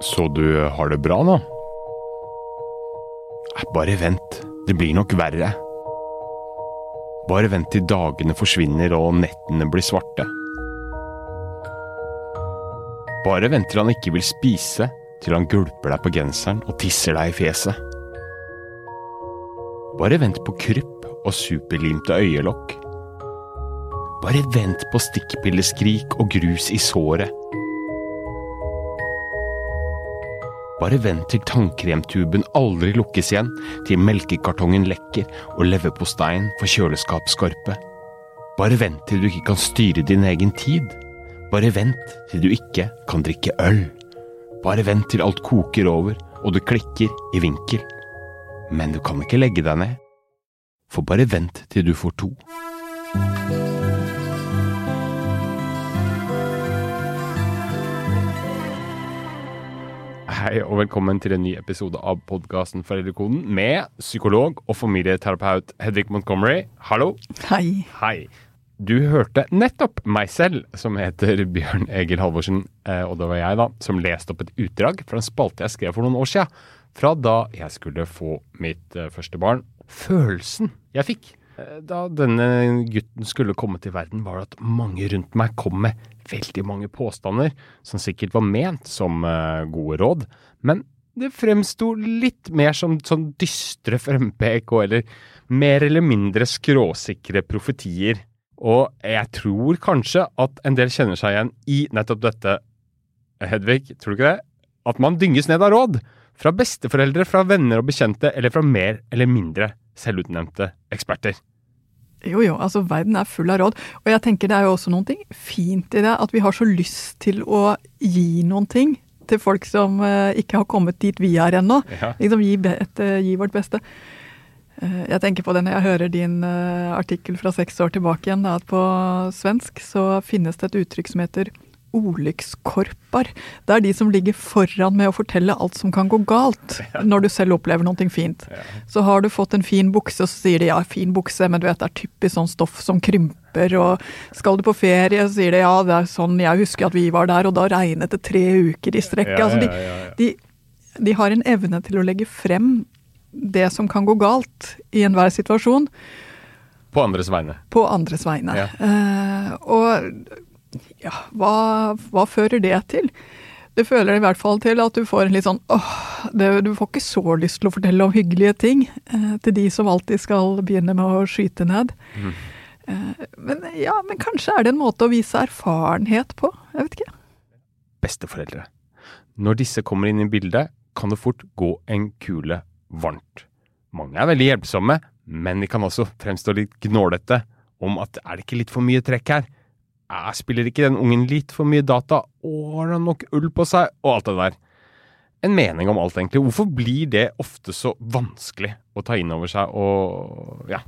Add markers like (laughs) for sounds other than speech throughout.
Så du har det bra nå? Eh, Bare vent, det blir nok verre. Bare vent til dagene forsvinner og nettene blir svarte. Bare vent til han ikke vil spise, til han gulper deg på genseren og tisser deg i fjeset. Bare vent på krypp og superlimte øyelokk. Bare vent på stikkpilleskrik og grus i såret. Bare vent til tannkremtuben aldri lukkes igjen, til melkekartongen lekker og leverposteien får kjøleskapsskorpe. Bare vent til du ikke kan styre din egen tid. Bare vent til du ikke kan drikke øl. Bare vent til alt koker over og du klikker i vinkel. Men du kan ikke legge deg ned, for bare vent til du får to. Hei og velkommen til en ny episode av podkasten Foreldrekoden med psykolog og familieterapeut Hedvig Montgomery. Hallo. Hei. Hei. Du hørte nettopp meg selv, som heter Bjørn Egil Halvorsen, eh, og det var jeg da, som leste opp et utdrag fra en spalte jeg skrev for noen år siden, fra da jeg skulle få mitt eh, første barn. Følelsen jeg fikk da denne gutten skulle komme til verden, var det at mange rundt meg kom med veldig mange påstander, som sikkert var ment som eh, gode råd, men det fremsto litt mer som sånn dystre frempek og eller mer eller mindre skråsikre profetier. Og jeg tror kanskje at en del kjenner seg igjen i nettopp dette, Hedvig, tror du ikke det? At man dynges ned av råd. Fra besteforeldre, fra venner og bekjente, eller fra mer eller mindre selvutnevnte eksperter. Jo jo, altså verden er full av råd. Og jeg tenker det er jo også noen ting fint i det at vi har så lyst til å gi noen ting til folk som uh, ikke har kommet dit vi er ennå. Ja. Liksom gi, et, eh, gi vårt beste. Uh, jeg tenker på det når jeg hører din artikkel fra seks år tilbake igjen, da, at på svensk så finnes det et uttrykk som heter olyckskorpar. Det er de som ligger foran med å fortelle alt som kan gå galt (laughs) når du selv opplever noe fint. Så har du fått en fin bukse, og så sier de ja, fin bukse, men du vet det er typisk sånn stoff som krymper. Og skal du på ferie, så sier de ja, det er sånn, jeg husker at vi var der, og da regnet det tre uker i strekk. Ja, altså, de, ja, ja, ja. De, de har en evne til å legge frem det som kan gå galt i enhver situasjon, På andres vegne. på andres vegne. Ja. Uh, og ja, hva, hva fører det til? Det føler i hvert fall til at du får en litt sånn åh, det, du får ikke så lyst til å fortelle om hyggelige ting eh, til de som alltid skal begynne med å skyte ned. Mm. Eh, men ja, men kanskje er det en måte å vise erfarenhet på. Jeg vet ikke. Besteforeldre. Når disse kommer inn i bildet, kan det fort gå en kule varmt. Mange er veldig hjelpsomme, men de kan også fremstå litt gnålete om at er det ikke litt for mye trekk her? Er, spiller ikke den ungen litt for mye data? Å, har han nok ull på seg? Og alt det der. En mening om alt, egentlig. Hvorfor blir det ofte så vanskelig å ta inn over seg og ja.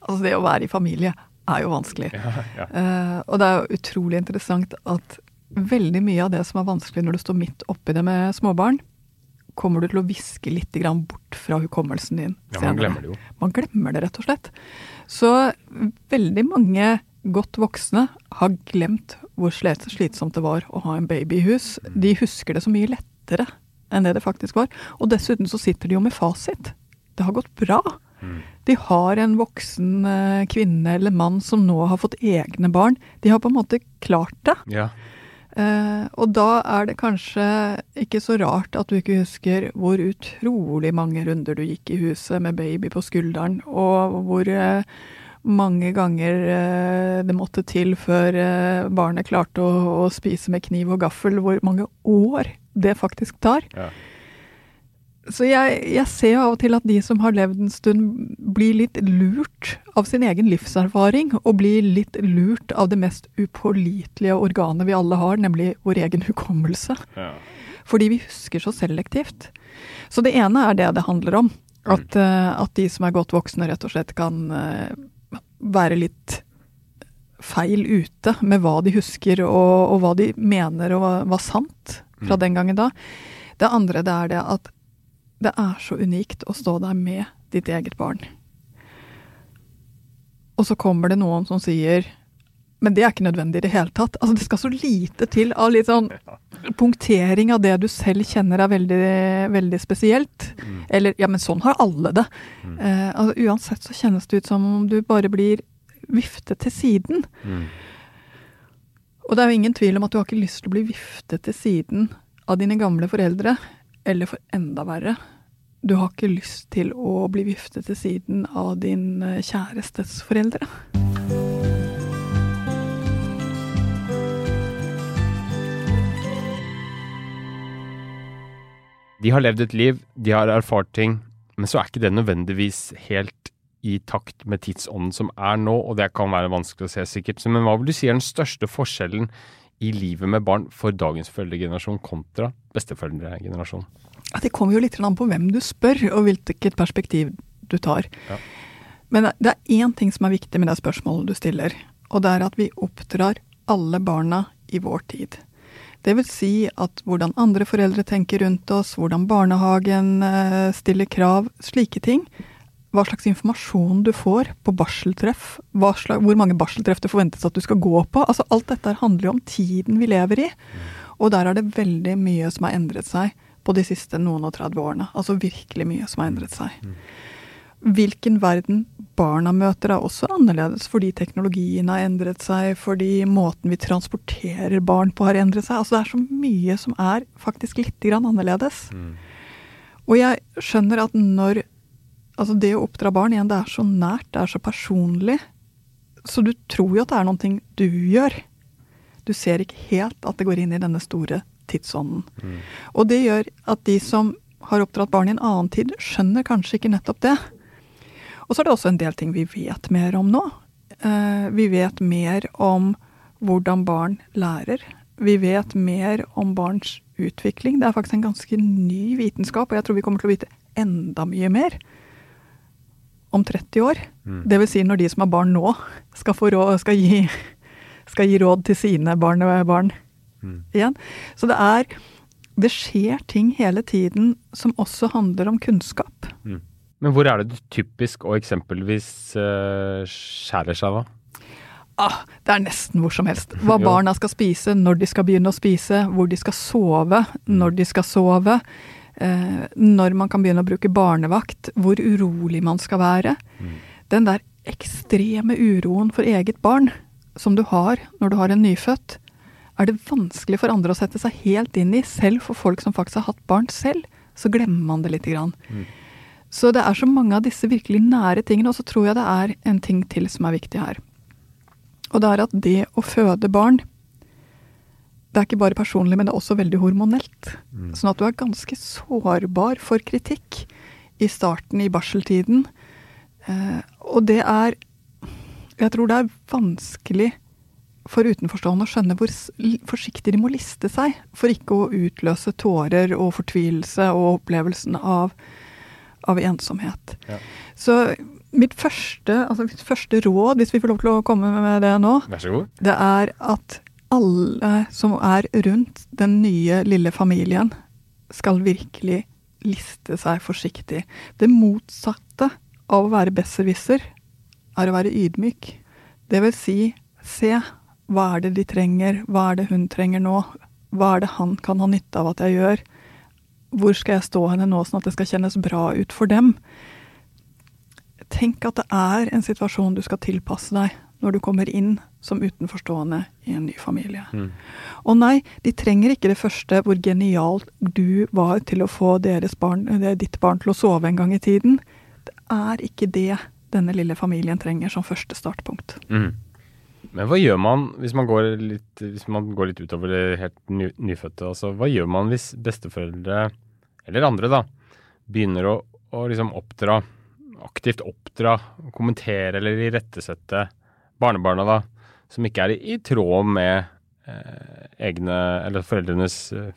Altså det å være i familie er jo vanskelig. (laughs) ja, ja. Uh, og det er jo utrolig interessant at veldig mye av det som er vanskelig når du står midt oppi det med småbarn, kommer du til å viske litt bort fra hukommelsen din. ja man senere. glemmer det jo. Man glemmer det, rett og slett. Så veldig mange godt voksne har glemt hvor slitsomt det var å ha en baby i hus. De husker det så mye lettere enn det det faktisk var. Og dessuten så sitter de jo med fasit. Det har gått bra. De har en voksen eh, kvinne eller mann som nå har fått egne barn. De har på en måte klart det. Ja. Uh, og da er det kanskje ikke så rart at du ikke husker hvor utrolig mange runder du gikk i huset med baby på skulderen, og hvor eh, mange ganger eh, det måtte til før eh, barnet klarte å, å spise med kniv og gaffel, hvor mange år det faktisk tar. Ja. Så jeg, jeg ser av og til at de som har levd en stund, blir litt lurt av sin egen livserfaring, og blir litt lurt av det mest upålitelige organet vi alle har, nemlig vår egen hukommelse. Ja. Fordi vi husker så selektivt. Så det ene er det det handler om. At, eh, at de som er godt voksne, rett og slett kan være litt feil ute med hva de husker, og, og hva de mener og var, var sant fra Mm. den gangen da. Det andre det er det at det er så unikt å stå der med ditt eget barn. Og så kommer det noen som sier Men det er ikke nødvendig i det hele tatt. Altså, det skal så lite til av litt sånn punktering av det du selv kjenner er veldig, veldig spesielt. Mm. Eller ja, men sånn har alle det. Mm. Eh, altså, uansett så kjennes det ut som om du bare blir viftet til siden. Mm. Og det er jo ingen tvil om at du har ikke lyst til å bli viftet til siden av dine gamle foreldre. Eller for enda verre, du har ikke lyst til å bli viftet til siden av din eh, kjærestes foreldre. De har levd et liv, de har erfart ting, men så er ikke det nødvendigvis helt i takt med tidsånden som er nå, og det kan være vanskelig å se sikkert. Men hva vil du si er den største forskjellen i livet med barn for dagens foreldregenerasjon kontra besteforeldregenerasjon? Ja, det kommer jo litt an på hvem du spør, og hvilket perspektiv du tar. Ja. Men det er én ting som er viktig med det spørsmålet du stiller, og det er at vi oppdrar alle barna i vår tid. Det vil si at hvordan andre foreldre tenker rundt oss, hvordan barnehagen eh, stiller krav, slike ting. Hva slags informasjon du får på barseltreff, slags, hvor mange barseltreff det forventes at du skal gå på. Altså Alt dette handler jo om tiden vi lever i. Og der er det veldig mye som har endret seg på de siste noen og 30 årene. Altså virkelig mye som har endret seg. Hvilken verden barna møter er også annerledes, fordi teknologien har endret seg, fordi måten vi transporterer barn på har endret seg. Altså det er så mye som er faktisk litt grann annerledes. Mm. Og jeg skjønner at når Altså det å oppdra barn igjen, det er så nært, det er så personlig. Så du tror jo at det er noe du gjør. Du ser ikke helt at det går inn i denne store tidsånden. Mm. Og det gjør at de som har oppdratt barn i en annen tid, skjønner kanskje ikke nettopp det. Og så er det også en del ting vi vet mer om nå. Eh, vi vet mer om hvordan barn lærer. Vi vet mer om barns utvikling. Det er faktisk en ganske ny vitenskap, og jeg tror vi kommer til å vite enda mye mer om 30 år. Mm. Det vil si når de som har barn nå, skal, råd, skal, gi, skal gi, råd til sine barnebarn Mm. igjen. Så det er Det skjer ting hele tiden som også handler om kunnskap. Mm. Men hvor er det du typisk og eksempelvis uh, skjærer seg, da? Ah, det er nesten hvor som helst. Hva (laughs) barna skal spise, når de skal begynne å spise, hvor de skal sove, når de skal sove. Eh, når man kan begynne å bruke barnevakt, hvor urolig man skal være. Mm. Den der ekstreme uroen for eget barn som du har når du har en nyfødt, er det vanskelig for andre å sette seg helt inn i. Selv for folk som faktisk har hatt barn selv, så glemmer man det lite grann. Mm. Så det er så mange av disse virkelig nære tingene, og så tror jeg det er en ting til som er viktig her. Og det er at det å føde barn, det er ikke bare personlig, men det er også veldig hormonelt. Mm. Sånn at du er ganske sårbar for kritikk i starten i barseltiden. Eh, og det er Jeg tror det er vanskelig for utenforstående å skjønne hvor forsiktig de må liste seg for ikke å utløse tårer og fortvilelse og opplevelsen av, av ensomhet. Ja. Så mitt første, altså mitt første råd, hvis vi får lov til å komme med det nå, Vær så god. det er at alle som er rundt den nye lille familien, skal virkelig liste seg forsiktig. Det motsatte av å være besserwisser er å være ydmyk. Det vil si, se hva er det de trenger, hva er det hun trenger nå, hva er det han kan ha nytte av at jeg gjør, hvor skal jeg stå henne nå sånn at det skal kjennes bra ut for dem. Tenk at det er en situasjon du skal tilpasse deg når du kommer inn som utenforstående i en ny familie. Mm. Og nei, de trenger ikke det første hvor genialt du var til å få barn, ditt barn til å sove en gang i tiden. Det er ikke det denne lille familien trenger som første startpunkt. Mm. Men hva gjør man hvis man går litt, man går litt utover det helt ny, nyfødte? Altså, hva gjør man hvis besteforeldre, eller andre, da, begynner å, å liksom oppdra, aktivt oppdra, kommentere eller irettesette barnebarna, da, som ikke er i, i tråd med eh, egne, eller foreldrenes eh,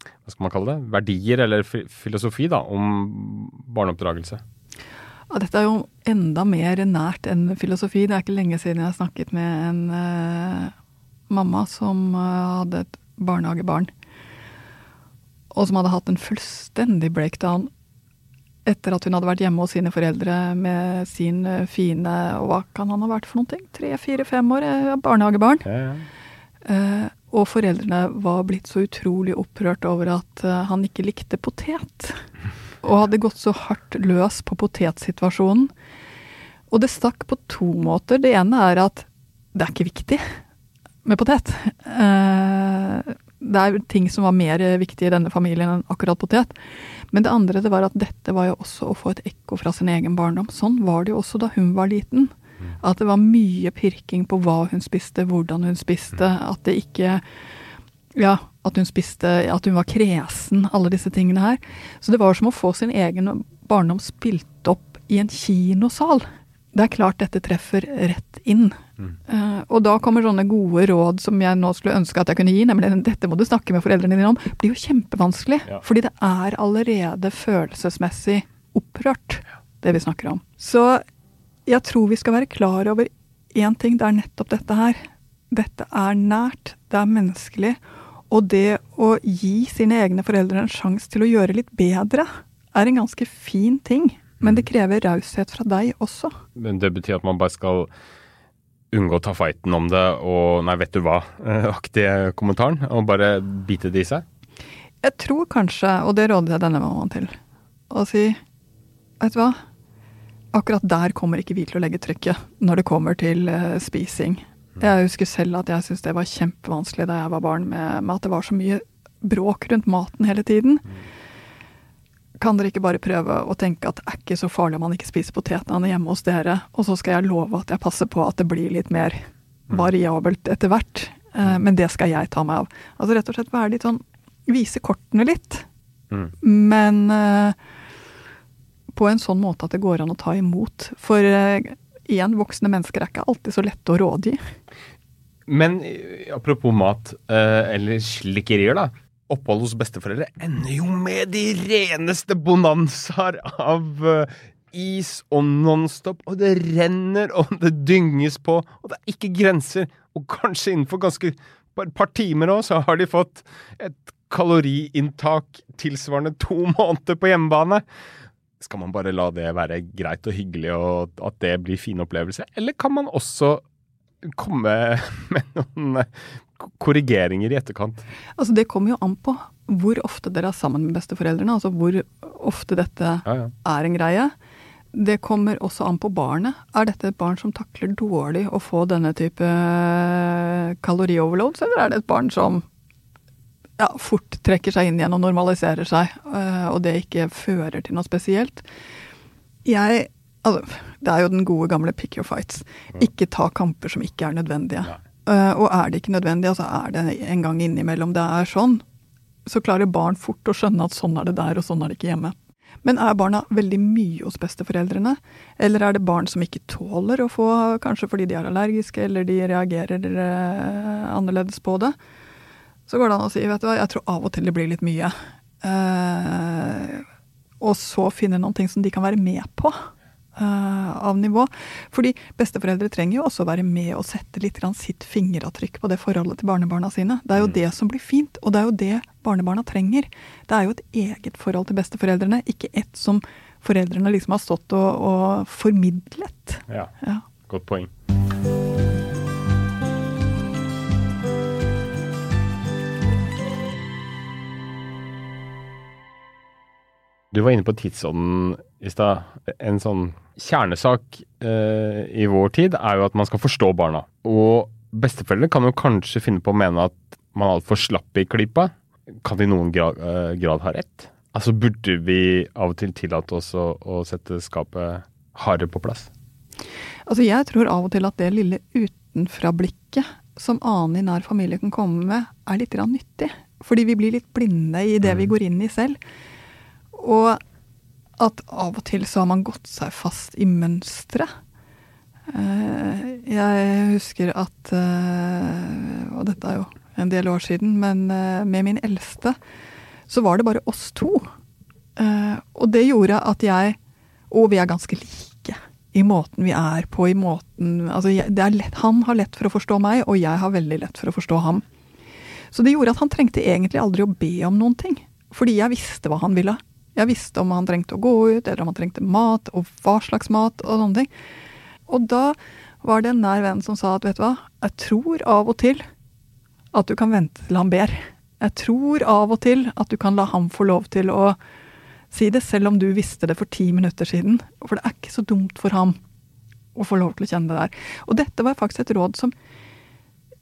hva skal man kalle det, verdier eller filosofi da, om barneoppdragelse? Ja, dette er jo enda mer nært enn filosofi. Det er ikke lenge siden jeg snakket med en uh, mamma som uh, hadde et barnehagebarn. Og som hadde hatt en fullstendig breakdown etter at hun hadde vært hjemme hos sine foreldre med sin eh, fine og Hva kan han ha vært for noen ting? Tre, fire, fem år? eh, Barnehagebarn. Ja, ja. Uh, Og foreldrene var blitt så utrolig opprørt over at han ikke likte potet. Og hadde gått så hardt løs på potetsituasjonen. Og det stakk på to måter. Det ene er at det er ikke viktig med potet. Eh, det er ting som var mer viktig i denne familien enn akkurat potet. Men det andre det var at dette var jo også å få et ekko fra sin egen barndom. Sånn var det jo også da hun var liten. At det var mye pirking på hva hun spiste, hvordan hun spiste. At det ikke Ja, at hun spiste At hun var kresen. Alle disse tingene her. Så det var som å få sin egen barndom spilt opp i en kinosal. Det er klart dette treffer rett inn. Mm. Uh, og da kommer sånne gode råd som jeg nå skulle ønske at jeg kunne gi, nemlig dette må du snakke med foreldrene dine om, blir jo kjempevanskelig. Ja. Fordi det er allerede følelsesmessig opprørt, det vi snakker om. Så jeg tror vi skal være klar over én ting, det er nettopp dette her. Dette er nært, det er menneskelig. Og det å gi sine egne foreldre en sjanse til å gjøre litt bedre, er en ganske fin ting. Men det mm. krever raushet fra deg også. Men det betyr at man bare skal unngå å ta fighten om det og nei, vet du hva-aktige kommentaren, og bare bite det i seg? Jeg tror kanskje, og det råder jeg denne mammaen til, å si vet du hva, akkurat der kommer ikke vi til å legge trykket når det kommer til uh, spising. Mm. Jeg husker selv at jeg syntes det var kjempevanskelig da jeg var barn, med, med, at det var så mye bråk rundt maten hele tiden. Mm. Kan dere ikke bare prøve å tenke at det er ikke så farlig om man ikke spiser potetene hjemme hos dere, og så skal jeg love at jeg passer på at det blir litt mer mm. variabelt etter hvert. Uh, men det skal jeg ta meg av. Altså rett og slett være litt sånn Vise kortene litt. Mm. Men uh, på en sånn måte at det går an å ta imot. For igjen, voksne mennesker er ikke alltid så lette å rådgi. Men eh, apropos mat, uh, eller slikkerier, da. Opphold hos besteforeldre ender jo med de reneste bonanzaer av uh, is og Nonstop, og det renner og det dynges på, og det er ikke grenser. Og kanskje innenfor ganske et par timer òg, så har de fått et kaloriinntak tilsvarende to måneder på hjemmebane skal man bare la det være greit og hyggelig, og at det blir fine opplevelser? Eller kan man også komme (laughs) med noen korrigeringer i etterkant? Altså Det kommer jo an på hvor ofte dere er sammen med besteforeldrene. Altså hvor ofte dette ja, ja. er en greie. Det kommer også an på barnet. Er dette et barn som takler dårlig å få denne type kalorioverloads, eller er det et barn som ja, fort trekker seg inn igjen og normaliserer seg, eh, og det ikke fører til noe spesielt. Jeg Altså, det er jo den gode gamle pick your fights. Ikke ta kamper som ikke er nødvendige. Uh, og er det ikke nødvendig, altså er det en gang innimellom det er sånn, så klarer barn fort å skjønne at sånn er det der, og sånn er det ikke hjemme. Men er barna veldig mye hos besteforeldrene, eller er det barn som ikke tåler å få, kanskje fordi de er allergiske, eller de reagerer uh, annerledes på det? Så går det an å si vet du hva, jeg tror av og til det blir litt mye. Uh, og så finne noen ting som de kan være med på. Uh, av nivå. Fordi besteforeldre trenger jo også å være med og sette litt sitt fingeravtrykk på det forholdet til barnebarna sine. Det er jo mm. det som blir fint, og det er jo det barnebarna trenger. Det er jo et eget forhold til besteforeldrene, ikke et som foreldrene liksom har stått og, og formidlet. Ja, ja, godt poeng. Du var inne på tidsånden i stad. En sånn kjernesak eh, i vår tid er jo at man skal forstå barna. Og besteforeldre kan jo kanskje finne på å mene at man er altfor slapp i klypa. Kan de i noen grad, eh, grad, ha rett? Altså Burde vi av og til tillate oss å, å sette skapet hardere på plass? Altså Jeg tror av og til at det lille utenfra-blikket som annen i nær familie kan komme med, er litt nyttig. Fordi vi blir litt blinde i det mm. vi går inn i selv. Og at av og til så har man gått seg fast i mønstre. Eh, jeg husker at eh, Og dette er jo en del år siden, men eh, med min eldste så var det bare oss to. Og det gjorde at jeg Og vi er ganske like i måten vi er på, i måten Altså, lett, han har lett for å forstå meg, og jeg har veldig lett for å forstå ham. Så det gjorde at han trengte egentlig aldri å be om noen ting. Fordi jeg visste hva han ville. Jeg visste om han trengte å gå ut, eller om han trengte mat, og hva slags mat, og sånne ting. Og da var det en nær venn som sa at vet du hva, jeg tror av og til at du kan vente til han ber. Jeg tror av og til at du kan la ham få lov til å si det, selv om du visste det for ti minutter siden. For det er ikke så dumt for ham å få lov til å kjenne det der. Og dette var faktisk et råd som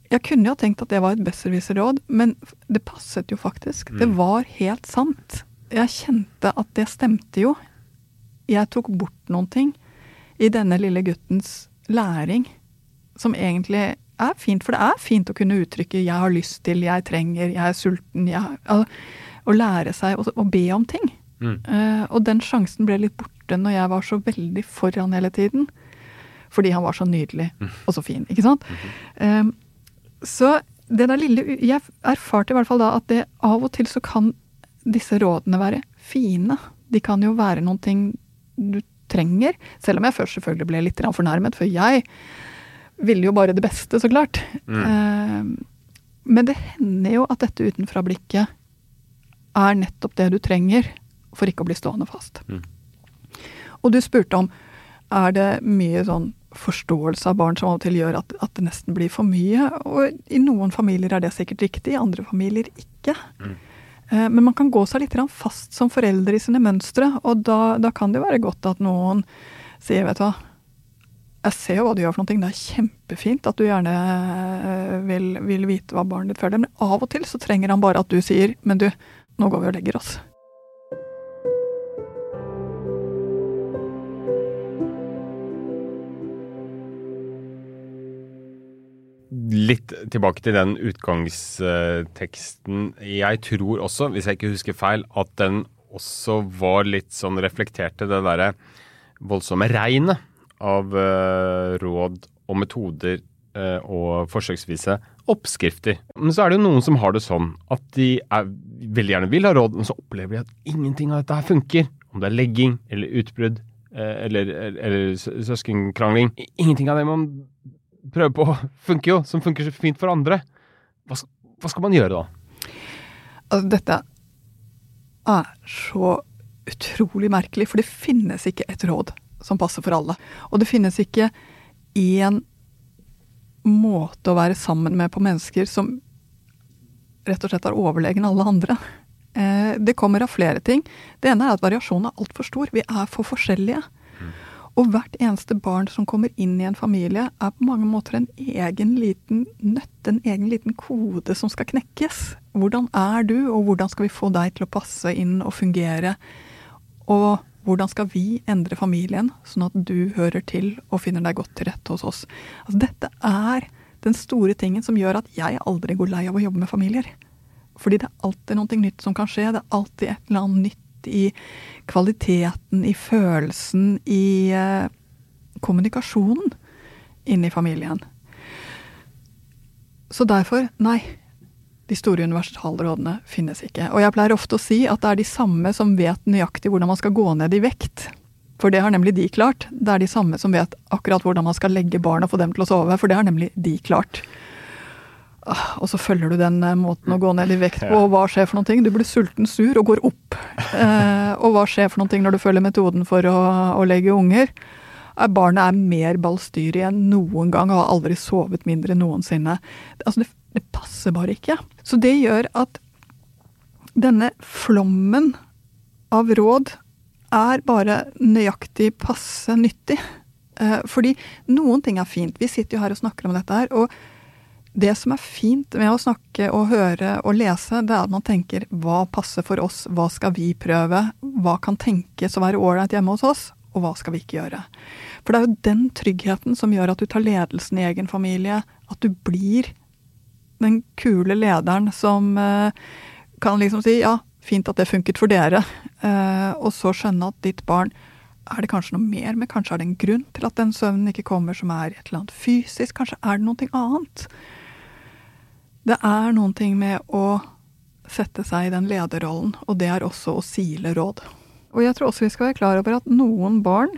Jeg kunne jo ha tenkt at det var et besserwisser-råd, men det passet jo faktisk. Det var helt sant. Jeg kjente at det stemte jo. Jeg tok bort noen ting i denne lille guttens læring, som egentlig er fint. For det er fint å kunne uttrykke 'jeg har lyst til', 'jeg trenger', 'jeg er sulten'. Jeg, altså, å lære seg å, be om ting. Mm. Uh, og den sjansen ble litt borte når jeg var så veldig foran hele tiden. Fordi han var så nydelig og så fin, ikke sant. Eh, så det der lille Jeg erfarte i hvert fall da at det av og til så kan disse rådene være fine. De kan jo være noen ting du trenger. Selv om jeg først selvfølgelig ble litt fornærmet, for jeg ville jo bare det beste, så klart. Eh, men det hender jo at dette utenfra-blikket er nettopp det du trenger for ikke å bli stående fast. Mm. Og du spurte om er det mye sånn forståelse av barn som av og til gjør at, at det nesten blir for mye. Og i noen familier er det sikkert riktig, i andre familier ikke. Eh, Men man kan gå seg litt fast som foreldre i sine mønstre, og da, da kan det jo være godt at noen sier, vet du hva, jeg ser jo hva du gjør for noe, det er kjempefint at du gjerne eh, vil, vil vite hva barnet ditt føler, men av og til så trenger han bare at du sier, men du, nå går vi og legger oss. Litt tilbake til den utgangsteksten. Jeg tror også, hvis jeg ikke husker feil, at den også var litt sånn reflekterte det derre voldsomme regnet av eh, råd og metoder eh, og forsøksvise oppskrifter. Men så er det jo noen som har det sånn at de er, veldig gjerne vil ha råd, men så opplever de at ingenting av dette her funker. Om det er legging eller utbrudd eh, eller, eller sø- søskenkrangling. Ingenting av det man prøver på funker jo, som funker så fint for andre. Hva, hva skal man gjøre da? Altså, dette er så utrolig merkelig, for det finnes ikke et råd som passer for alle. Og det finnes ikke én måte å være sammen med på mennesker som rett og slett er overlegen alle andre. Eh, det kommer av flere ting. Det ene er at variasjonen er altfor stor. Vi er for forskjellige. Og hvert eneste barn som kommer inn i en familie, er på mange måter en egen liten nøtt, en egen liten kode som skal knekkes. Hvordan er du, og hvordan skal vi få deg til å passe inn og fungere? Og hvordan skal vi endre familien, sånn at du hører til og finner deg godt til rette hos oss? Altså, dette er den store tingen som gjør at jeg aldri går lei av å jobbe med familier. Fordi det er alltid noe nytt som kan skje. Det er alltid et eller annet nytt i kvaliteten, i følelsen, i eh, kommunikasjonen inne i familien. Så derfor, nei. De store universalrådene finnes ikke. Og jeg pleier ofte å si at det er de samme som vet nøyaktig hvordan man skal gå ned i vekt. For det har nemlig de klart. Det er de samme som vet akkurat hvordan man skal legge barn og få dem til å sove, for det har nemlig de klart. Ah, Og så følger du den eh, måten å gå ned i vekt på, og hva skjer for noen ting? Du blir sulten, sur og går opp. Eh, og hva skjer for noen ting når du følger metoden for å, å legge unger? Eh, Barnet er mer ballstyrig enn noen gang og har aldri sovet mindre noensinne. Altså, det, det passer bare ikke. Så det gjør at denne flommen av råd er bare nøyaktig passe nyttig. Eh, fordi noen ting er fint. Vi sitter jo her og snakker om dette her. og det som er fint med å snakke og høre og lese, det er at man tenker hva passer for oss, hva skal vi prøve, hva kan tenkes å være ålreit hjemme hos oss, og hva skal vi ikke gjøre. For det er jo den tryggheten som gjør at du tar ledelsen i egen familie, at du blir den kule lederen som eh, kan liksom si ja, fint at det funket for dere, eh, og så skjønne at ditt barn er det kanskje noe mer, men kanskje er det en grunn til at den søvnen ikke kommer som er et eller annet fysisk, kanskje er det noe annet. Det er noen ting med å sette seg i den lederrollen, og det er også å sile råd. Og jeg tror også vi skal være klar over at noen barn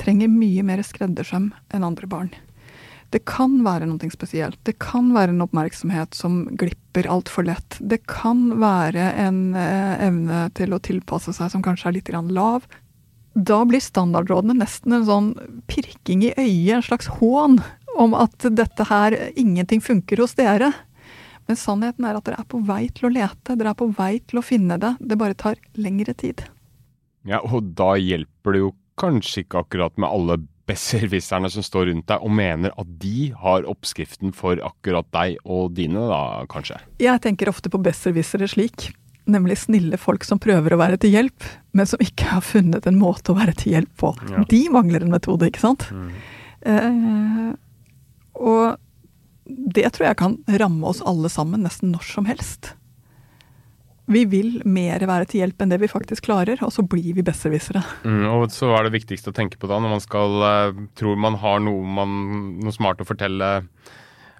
trenger mye mer skreddersøm enn andre barn. Det kan være noe spesielt. Det kan være en oppmerksomhet som glipper altfor lett. Det kan være en eh, evne til å tilpasse seg som kanskje er litt lav. Da blir standardrådene nesten en sånn pirking i øyet, en slags hån om at dette her, ingenting funker hos dere. Men sannheten er at dere er på vei til å lete, dere er på vei til å finne det. Det bare tar lengre tid. Ja, og da hjelper det jo kanskje ikke akkurat med alle besserwisserne som står rundt deg og mener at de har oppskriften for akkurat deg og dine, da kanskje? Jeg tenker ofte på besserwissere slik. Nemlig snille folk som prøver å være til hjelp, men som ikke har funnet en måte å være til hjelp på. Ja. De mangler en metode, ikke sant? Mm. Eh, og det tror jeg kan ramme oss alle sammen nesten når som helst. Vi vil mer være til hjelp enn det vi faktisk klarer, og så blir vi besserwissere. Mm, og så er det viktigste å tenke på da, når man skal eh, tror man har noe, man, noe smart å fortelle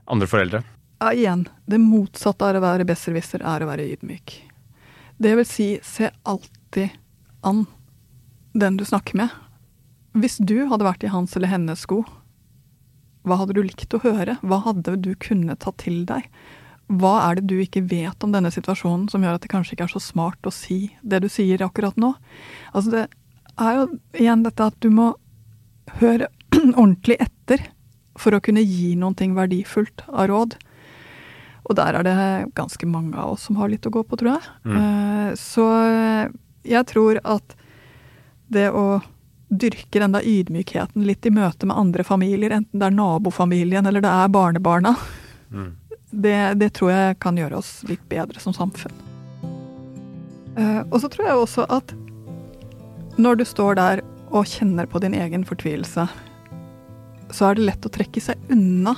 andre foreldre. Ja, igjen, det motsatte av å være besserwisser er å være ydmyk. Det vil si, se alltid an den du snakker med. Hvis du hadde vært i hans eller hennes sko, hva hadde du likt å høre? Hva hadde du kunnet ta til deg? Hva er det du ikke vet om denne situasjonen som gjør at det kanskje ikke er så smart å si det du sier akkurat nå? Altså det er jo igjen dette at du må høre (clears throat) ordentlig etter for å kunne gi noen ting verdifullt av råd. Og der er det ganske mange av oss som har litt å gå på, tror jeg. Mm. Så jeg tror at det å dyrke den der ydmykheten litt i møte med andre familier, enten det er nabofamilien eller det er barnebarna, det, det tror jeg kan gjøre oss litt bedre som samfunn. Eh, Og så tror jeg også at når du står der og kjenner på din egen fortvilelse, så er det lett å trekke seg unna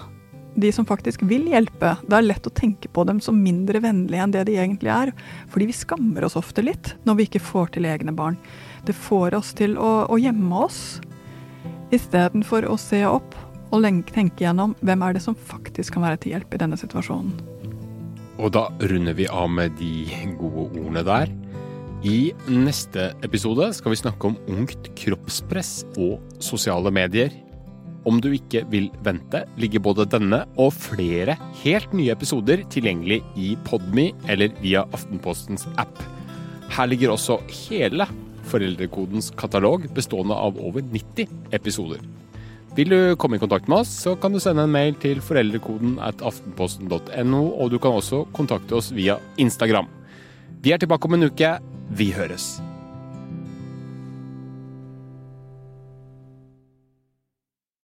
de som faktisk vil hjelpe. Det er lett å tenke på dem som mindre vennlige enn det de egentlig er. Fordi vi skammer oss ofte litt når vi ikke får til egne barn. Det får oss til å, å gjemme oss, istedenfor å se opp og tenke gjennom hvem er det som faktisk kan være til hjelp i denne situasjonen. Og da runder vi av med de gode ordene der. I neste episode skal vi snakke om ungt kroppspress og sosiale medier. Om du ikke vil vente, ligger både denne og flere helt nye episoder tilgjengelig i Podme eller via Aftenpostens app. Her ligger også hele Foreldrekodens katalog, bestående av over 90 episoder. Vil du komme i kontakt med oss, så kan du sende en mail til foreldrekoden at aftenposten.no, og du kan også kontakte oss via Instagram. Vi er tilbake om en uke. Vi høres.